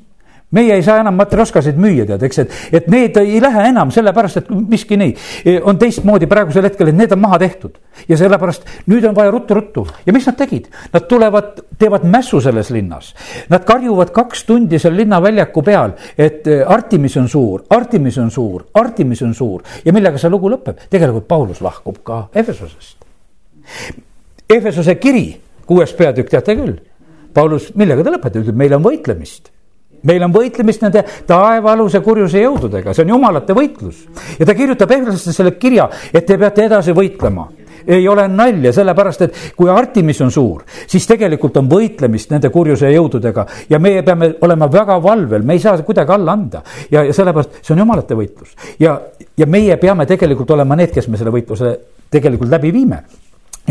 meie ei saa enam matrjoškasid müüa, tead, eks, et, et need ei lähe enam sellepärast, et miski nii e, on teistmoodi praegusel hetkel, et need on maha tehtud. ja sellepärast nüüd on vaja ruttu-ruttu ja mis nad tegid? Nad tulevad, teevad mässu selles linnas. Nad karjuvad kaks tundi seal linnaväljaku peal, et e, Artimis on suur, Artimis on suur, Artimis on suur ja millega see lugu lõpeb? tegelikult Paulus lahkub ka Efesosest. Efesose kiri, kuues peatükk, teate küll. Paulus, millega ta lõpetab, ütleb, meil on võitlemist meil on võitlemist nende taevaaluse kurjuse jõududega, see on jumalate võitlus. ja ta kirjutab ehlastele selle kirja, et te peate edasi võitlema. Ei ole nalja, sellepärast et kui Artimis on suur, siis tegelikult on võitlemist nende kurjuse jõududega. Ja meie peame olema väga valvel, me ei saa kuidagi alla anda. ja, ja sellepärast see on jumalate võitlus. Ja, ja meie peame tegelikult olema need, kes me selle võitluse tegelikult läbi viime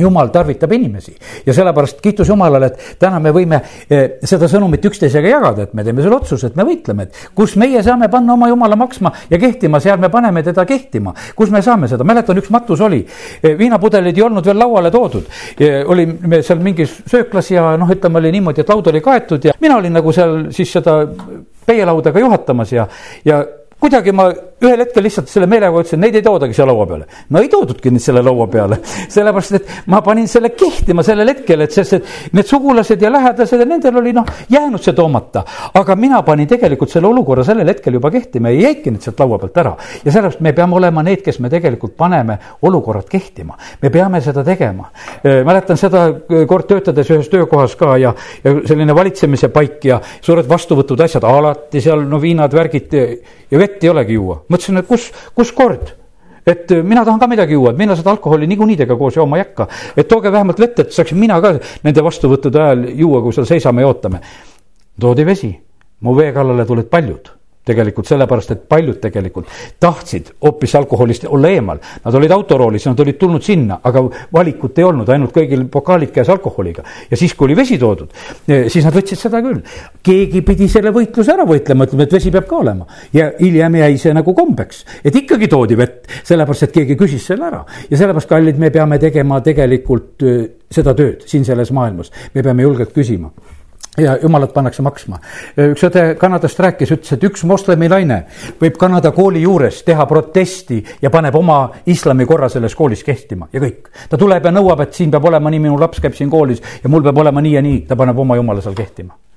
jumal tarvitab inimesi ja sellepärast kiitus Jumalale, et täna me võime eh, seda sõnumit üksteisega jagada, et me teeme selle otsuse, et me võitleme, et kus meie saame panna oma Jumala maksma ja kehtima, seal me paneme teda kehtima. kus me saame seda, mäletan, üks matus oli, eh, viinapudelid ei olnud veel lauale toodud. olime seal mingis sööklas ja noh, ütleme oli niimoodi, et laud oli kaetud ja mina olin nagu seal siis seda peielauda ka juhatamas ja, ja kuidagi ma ühel hetkel lihtsalt selle meelega ütlesin, neid ei toodagi siia laua peale. no ei toodudki neid selle laua peale, sellepärast et ma panin selle kehtima sellel hetkel, et sest, et need sugulased ja lähedased ja nendel oli noh, jäänud see toomata. aga mina panin tegelikult selle olukorra sellel hetkel juba kehtima ja jäidki need sealt laua pealt ära. ja sellepärast me peame olema need, kes me tegelikult paneme olukorrad kehtima. me peame seda tegema. mäletan seda kord töötades ühes töökohas ka ja, ja selline valitsemise paik ja suured vastuvõtud, asjad, alati seal no viinad, värgid ja vett ei olegi juua mõtlesin, et kus, kus kord et mina tahan ka midagi juua, mina seda alkoholi niikuinii teiega koos jooma ei hakka. et tooge vähemalt vett, et saaksin mina ka nende vastuvõttude ajal juua, kui seal seisame ja ootame. toodi vesi, mu vee kallale tulid paljud tegelikult sellepärast, et paljud tegelikult tahtsid hoopis alkoholist olla eemal. Nad olid autoroolis, nad olid tulnud sinna, aga valikut ei olnud, ainult kõigil pokaalid käes alkoholiga. ja siis, kui oli vesi toodud, eh, siis nad võtsid seda küll. keegi pidi selle võitluse ära võitlema, ütleme, et vesi peab ka olema. ja hiljem jäi see nagu kombeks, et ikkagi toodi vett, sellepärast et keegi küsis selle ära. ja sellepärast, kallid, me peame tegema tegelikult eh, seda tööd siin selles maailmas, me peame julgelt küsima ja jumalat pannakse maksma. üks õde Kanadast rääkis, ütles, et üks moslemi naine võib Kanada kooli juures teha protesti ja paneb oma islami korra selles koolis kehtima ja kõik. ta tuleb ja nõuab, et siin peab olema nii, minu laps käib siin koolis ja mul peab olema nii ja nii, ta paneb oma jumala seal kehtima Eh,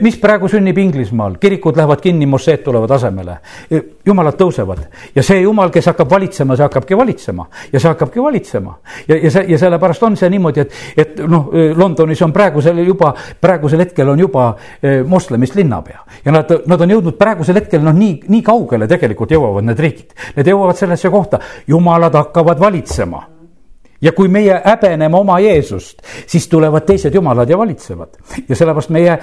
mis praegu sünnib Inglismaal, kirikud lähevad kinni, mosseed tulevad asemele. Eh, jumalad tõusevad ja see jumal, kes hakkab valitsema, see hakkabki valitsema ja see hakkabki valitsema. ja, ja see ja sellepärast on see niimoodi, et, et noh, eh, Londonis on praegusel juba, praegusel hetkel on juba moslemist linnapea. ja nad, nad on jõudnud praegusel hetkel noh, nii, nii kaugele tegelikult jõuavad need riigid. Need jõuavad sellesse kohta, jumalad hakkavad valitsema ja kui meie häbeneme oma Jeesust, siis tulevad teised jumalad ja valitsevad. ja sellepärast meie,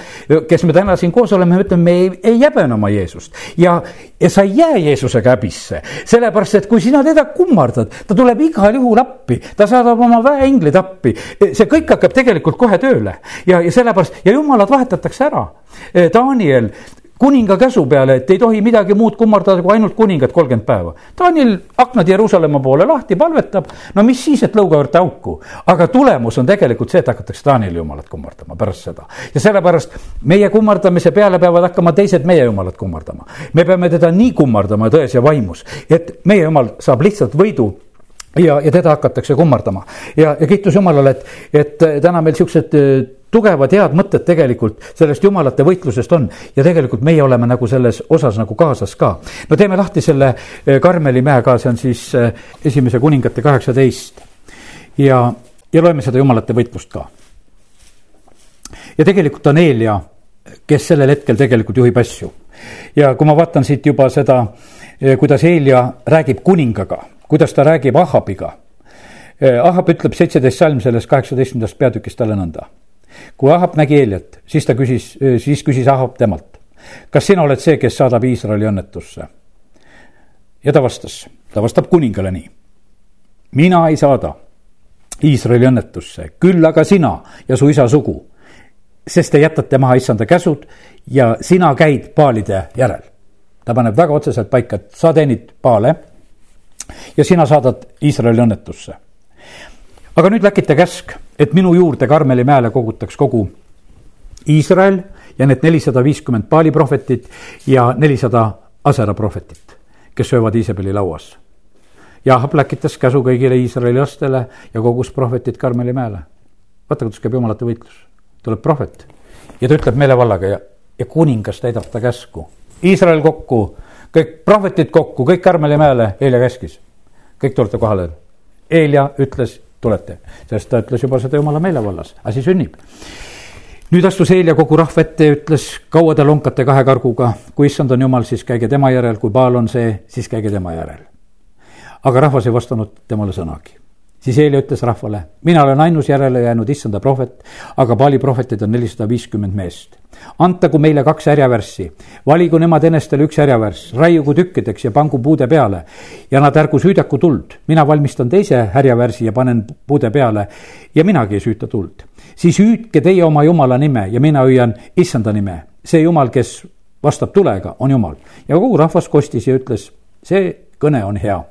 kes me täna siin koos oleme, me ütleme, me ei, ei häbene oma Jeesust. ja, ja sa ei jää Jeesusega häbisse, sellepärast et kui sina teda kummardad, ta tuleb igal juhul appi, ta saadab oma väeinglid appi. see kõik hakkab tegelikult kohe tööle ja, ja sellepärast ja jumalad vahetatakse ära. Daniel kuninga käsu peale, et ei tohi midagi muud kummardada kui ainult kuningat kolmkümmend päeva. Taanil aknad Jeruusalemma poole lahti, palvetab, no mis siis, et lõuga juurde auku. aga tulemus on tegelikult see, et hakatakse Taanili jumalat kummardama pärast seda. ja sellepärast meie kummardamise peale peavad hakkama teised meie jumalat kummardama. me peame teda nii kummardama tões ja vaimus, et meie jumal saab lihtsalt võidu ja, ja teda hakatakse kummardama ja, ja kiitus Jumalale, et, et täna meil siuksed tugevad head mõtted tegelikult sellest jumalate võitlusest on ja tegelikult meie oleme nagu selles osas nagu kaasas ka. no teeme lahti selle eh, Karmeli mäe ka, see on siis esimese kuningate kaheksateist ja, ja loeme seda jumalate võitlust ka. ja tegelikult on Eelia, kes sellel hetkel tegelikult juhib asju. ja kui ma vaatan siit juba seda, eh, kuidas Eelia räägib kuningaga, kuidas ta räägib Ahabiga Ahab ütleb seitseteist salm sellest kaheksateistkümnendast peatükist talle nõnda kui Ahab nägi Eeliat, siis ta küsis, siis küsis Ahab temalt, kas sina oled see, kes saadab Iisraeli õnnetusse? ja ta vastas, ta vastab kuningale nii. mina ei saada Iisraeli õnnetusse, küll aga sina ja su isa sugu, sest te jätate maha issanda käsud ja sina käid paalide järel. Ta paneb väga otseselt paika, et sa teenid paale ja sina saadad Iisraeli õnnetusse. aga nüüd läkite käsk et minu juurde Karmeli mäele kogutaks kogu Iisrael ja need nelisada viiskümmend Paali prohvetit ja nelisada Asera prohvetit, kes söövad Iisabeli lauas. ja läkitas käsu kõigile Iisraeli lastele ja kogus prohvetid Karmeli mäele. vaata, kuidas käib jumalate võitlus, tuleb prohvet ja ta ütleb meelevallaga ja, ja kuningas täidab ta käsku. Iisrael kokku, kõik prohvetid kokku, kõik Karmeli mäele, Eelia käskis. kõik tulete kohale. Eelia ütles tulete, sest ta ütles juba seda jumala meelevallas, asi sünnib. nüüd astus Eelia kogu rahva ette ja ütles, kaua te lonkate kahe karguga, kui issand on jumal, siis käige tema järel, kui Baal on see, siis käige tema järel. aga rahvas ei vastanud temale sõnagi siis Eeli ütles rahvale, mina olen ainus järele jäänud issanda prohvet, aga Paali prohvetid on nelisada viiskümmend meest. antagu meile kaks härjavärssi, valigu nemad enestele üks härjavärss, raiugu tükkideks ja pangu puude peale ja nad ärgu süüdaku tuld. mina valmistan teise härjavärsi ja panen puude peale ja minagi ei süüta tuld. siis hüüdke teie oma jumala nime ja mina hüüan issanda nime. see jumal, kes vastab tulega, on jumal. ja kogu rahvas kostis ja ütles, see kõne on hea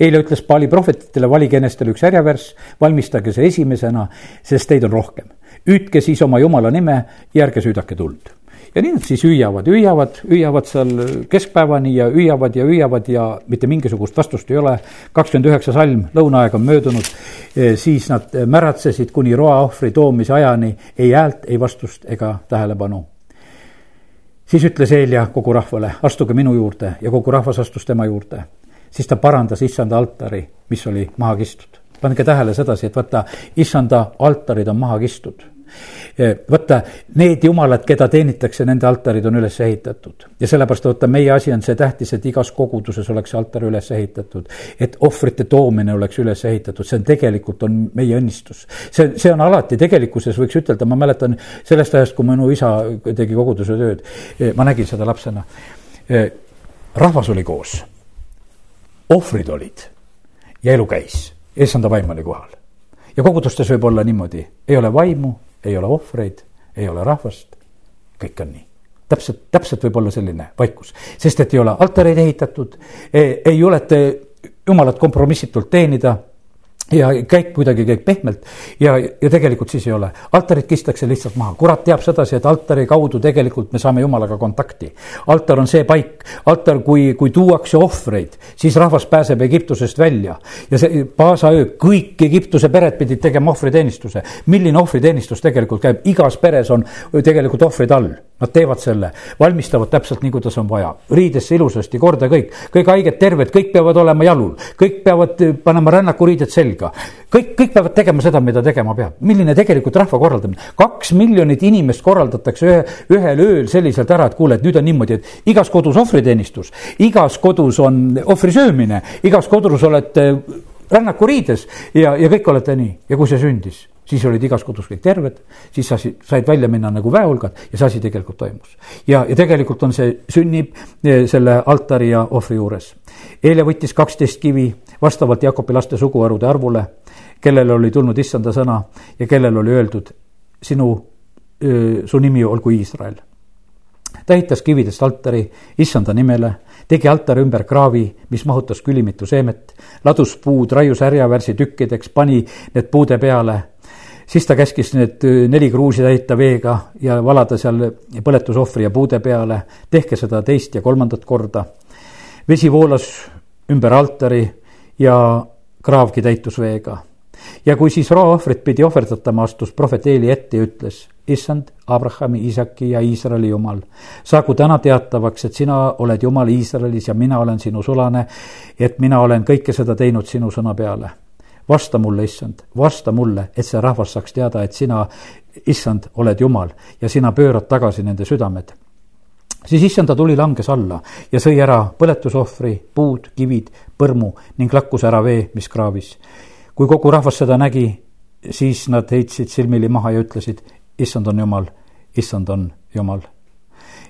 eile ütles Paali prohvetitele, valige enestele üks härjavärss, valmistage see esimesena, sest teid on rohkem. hüüdke siis oma jumala nime ja ärge süüdake tuld. ja nii nad siis hüüavad, hüüavad, hüüavad seal keskpäevani ja hüüavad ja hüüavad ja mitte mingisugust vastust ei ole. kakskümmend üheksa salm, lõunaaeg on möödunud, e, siis nad märatsesid kuni roaohvri toomise ajani, ei häält, ei vastust ega tähelepanu siis ütles Eelia kogu rahvale, astuge minu juurde ja kogu rahvas astus tema juurde siis ta parandas issanda altari, mis oli maha kistud. pange tähele sedasi, et vaata, issanda altarid on maha kistud vaata, need jumalad, keda teenitakse, nende altarid on üles ehitatud. ja sellepärast vaata, meie asi on see tähtis, et igas koguduses oleks altar üles ehitatud. et ohvrite toomine oleks üles ehitatud, see on tegelikult, on meie õnnistus. see, see on alati tegelikkuses, võiks ütelda, ma mäletan sellest ajast, kui minu isa tegi koguduse tööd, ma nägin seda lapsena. rahvas oli koos ohvrid olid. Ja elu käis, issanda vaim oli kohal. ja kogudustes võib olla niimoodi, ei ole vaimu, ei ole ohvreid, ei ole rahvast, kõik on nii. Täpselt, täpselt võib olla selline vaikus, sest et ei ole altareid ehitatud, ei juleta jumalat kompromissitult teenida ja käik kuidagi käib pehmelt ja, ja tegelikult siis ei ole. altarid kistakse lihtsalt maha, kurat teab sedasi, et altari kaudu tegelikult me saame jumalaga kontakti. altar on see paik, altar, kui, kui tuuakse ohvreid, siis rahvas pääseb Egiptusest välja. ja see Paasa öö, kõik Egiptuse pered pidid tegema ohvriteenistuse. milline ohvriteenistus tegelikult käib, igas peres on tegelikult ohvrid all Nad teevad selle, valmistavad täpselt nii, kuidas on vaja, riidesse ilusasti korda kõik, kõik haiged terved, kõik peavad olema jalul, kõik peavad eh, panema rännakuriided selga. kõik, kõik peavad tegema seda, mida tegema peab. milline tegelikult rahva korraldamine, kaks miljonit inimest korraldatakse ühe, ühel ööl selliselt ära, et kuule, et nüüd on niimoodi, et igas kodus ohvriteenistus, igas kodus on ohvri söömine, igas kodus olete rännakuriides ja, ja kõik olete nii. Ja kui see sündis siis olid igas kodus kõik terved, siis sa said välja minna nagu väehulgad ja see asi tegelikult toimus. ja, ja tegelikult on see, sünnib eh, selle altari ja ohvri juures. eile võttis kaksteist kivi vastavalt Jakobi laste suguharude arvule, kellele oli tulnud issanda sõna ja kellele oli öeldud, sinu, su nimi olgu Iisrael. ta ehitas kividest altari issanda nimele, tegi altari ümber kraavi, mis mahutas külimitu seemet, ladus puud, raius härjavärsi tükkideks, pani need puude peale. Siis ta käskis need neli kruusi täita veega ja valada seal põletusohvri ja puude peale. tehke seda teist ja kolmandat korda. vesi voolas ümber altari ja kraavgi täitus veega ja kui siis roaohvrit pidi ohverdatama, astus prohvet Eeli ette ja ütles, issand, Abrahami, Iisaki ja Iisraeli jumal, saagu täna teatavaks, et sina oled jumal Iisraelis ja mina olen sinu sulane, et mina olen kõike seda teinud sinu sõna peale. Vasta mulle, issand, vasta mulle, et see rahvas saaks teada, et sina, issand, oled jumal ja sina pöörad tagasi nende südamed. Siis issanda tuli langes alla ja sõi ära põletusohvri, puud, kivid, põrmu ning lakkus ära vee, mis kraavis. Kui kogu rahvas seda nägi, siis nad heitsid silmili maha ja ütlesid, issand on jumal, issand on jumal.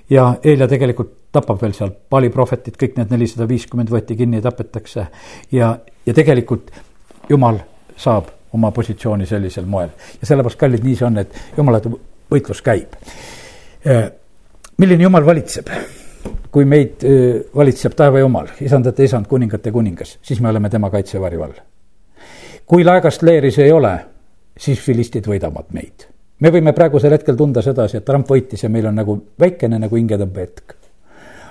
ja Eelia tegelikult tapab veel seal Paali prohvetid, kõik need nelisada viiskümmend võeti kinni ja tapetakse. Ja, ja tegelikult jumal saab oma positsiooni sellisel moel. ja sellepärast, kallid, nii see on, et jumalate võitlus käib. milline jumal valitseb? kui meid valitseb taeva jumal, isandate isand, kuningate kuningas, siis me oleme tema kaitsevarju all kui laegast leeris ei ole, siis filistid võidavad meid. me võime praegusel hetkel tunda sedasi, et Trump võitis ja meil on nagu väikene nagu hingetõmbehetk.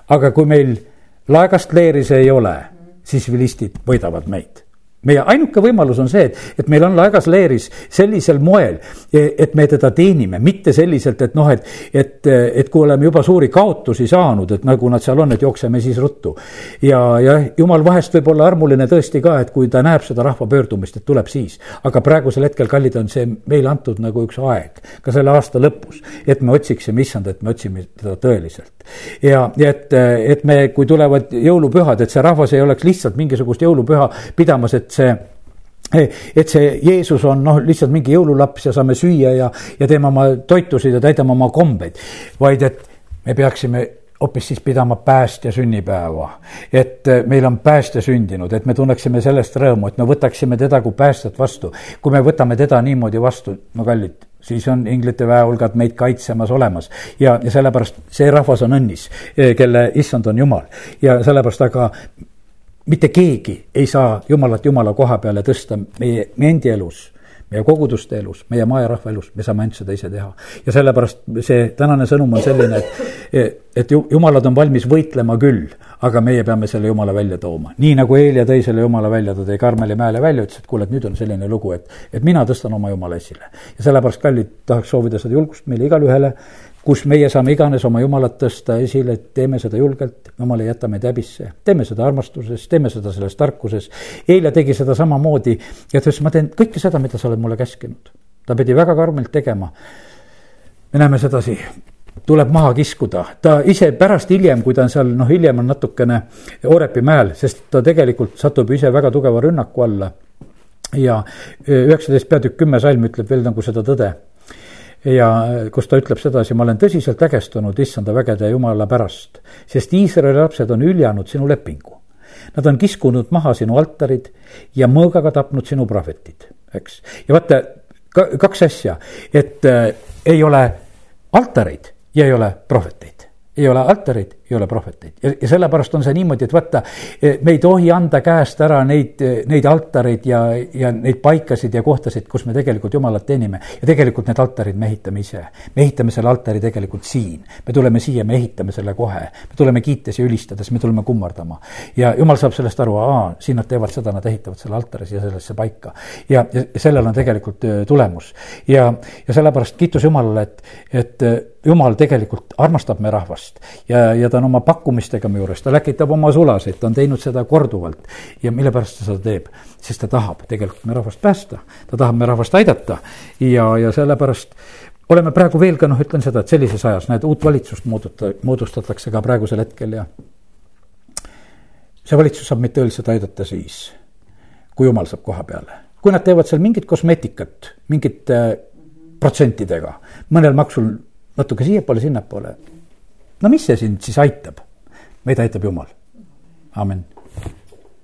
aga kui meil laegast leeris ei ole, siis filistid võidavad meid meie ainuke võimalus on see, et, et meil on laegas leeris sellisel moel, e, et me teda teenime, mitte selliselt, et noh, et, et, et kui oleme juba suuri kaotusi saanud, et nagu nad seal on, et jookseme siis ruttu. ja, ja jumal vahest võib olla armuline tõesti ka, et kui ta näeb seda rahva pöördumist, et tuleb siis. aga praegusel hetkel, kallid, on see meile antud nagu üks aeg, ka selle aasta lõpus, et me otsiksime issand, et me otsime teda tõeliselt. ja, ja et, et me, kui tulevad jõulupühad, et see rahvas ei oleks lihtsalt mingisugust jõulupüha pidamas, et et see et see Jeesus on noh, lihtsalt mingi jõululaps ja saame süüa ja, ja teeme oma toitusid ja täidame oma kombeid, vaid et me peaksime hoopis siis pidama päästja sünnipäeva. et meil on päästja sündinud, et me tunneksime sellest rõõmu, et me võtaksime teda kui päästjat vastu. kui me võtame teda niimoodi vastu, no kallid, siis on inglite väehulgad meid kaitsemas olemas. ja, ja sellepärast see rahvas on õnnis, kelle issand on Jumal. ja sellepärast aga mitte keegi ei saa Jumalat Jumala koha peale tõsta meie, meie endi elus meie koguduste elus, meie maa ja rahva elus, me saame ainult seda ise teha. ja sellepärast see tänane sõnum on selline, et, et jumalad on valmis võitlema küll, aga meie peame selle jumala välja tooma. nii nagu Eelia tõi selle jumala välja, ta tõi Karmeli mäele välja, ütles, et kuule, et nüüd on selline lugu, et, et mina tõstan oma jumala esile. ja sellepärast, kallid, tahaks soovida seda julgust meile igale ühele kus meie saame iganes oma Jumalat tõsta esile, teeme seda julgelt, Jumal ei jäta meid häbisse. teeme seda armastuses, teeme seda selles tarkuses. eile tegi seda samamoodi ja ta ütles, ma teen kõike seda, mida sa oled mulle käskinud. ta pidi väga karmilt tegema. me näeme sedasi, tuleb maha kiskuda, ta ise pärast hiljem, kui ta on seal, noh, hiljem on natukene Oorepi mäel, sest ta tegelikult satub ise väga tugeva rünnaku alla. ja üheksateist peatükk kümme salm ütleb veel nagu seda tõde ja kus ta ütleb sedasi, ma olen tõsiselt ägestunud issanda vägede jumala pärast, sest Iisraeli lapsed on hüljanud sinu lepingu. Nad on kiskunud maha sinu altarid ja mõõgaga tapnud sinu prohvetid, eks. ja vaata, kaks asja, et äh, ei ole altareid ja ei ole prohveteid, ei ole altareid ei ole prohveteid ja, ja sellepärast on see niimoodi, et vaata, eh, me ei tohi anda käest ära neid, eh, neid altareid ja, ja neid paikasid ja kohtasid, kus me tegelikult Jumalat teenime. ja tegelikult need altarid me ehitame ise. me ehitame selle altari tegelikult siin. me tuleme siia, me ehitame selle kohe. me tuleme kiites ja ülistades, me tuleme kummardama. ja Jumal saab sellest aru, aa, siin nad teevad seda, nad ehitavad selle altari siia sellesse paika. ja, ja sellel on tegelikult eh, tulemus. ja, ja sellepärast kiitus Jumalale, et, et Jumal tegelikult armastab me rahvast ja, ja ta on oma pakkumistega me juures, ta läkitab oma sulaseid, ta on teinud seda korduvalt. ja mille pärast ta seda teeb? sest ta tahab tegelikult me rahvast päästa, ta tahab me rahvast aidata ja, ja sellepärast oleme praegu veel ka noh, ütlen seda, et sellises ajas, näed, uut valitsust mooduta-, moodustatakse ka praegusel hetkel ja see valitsus saab meid tõeliselt aidata siis, kui jumal saab koha peale. kui nad teevad seal mingit kosmeetikat, mingite protsentidega, mõnel maksul natuke siiapoole, sinnapoole. No mis see sind siis aitab? meid aitab Jumal, amin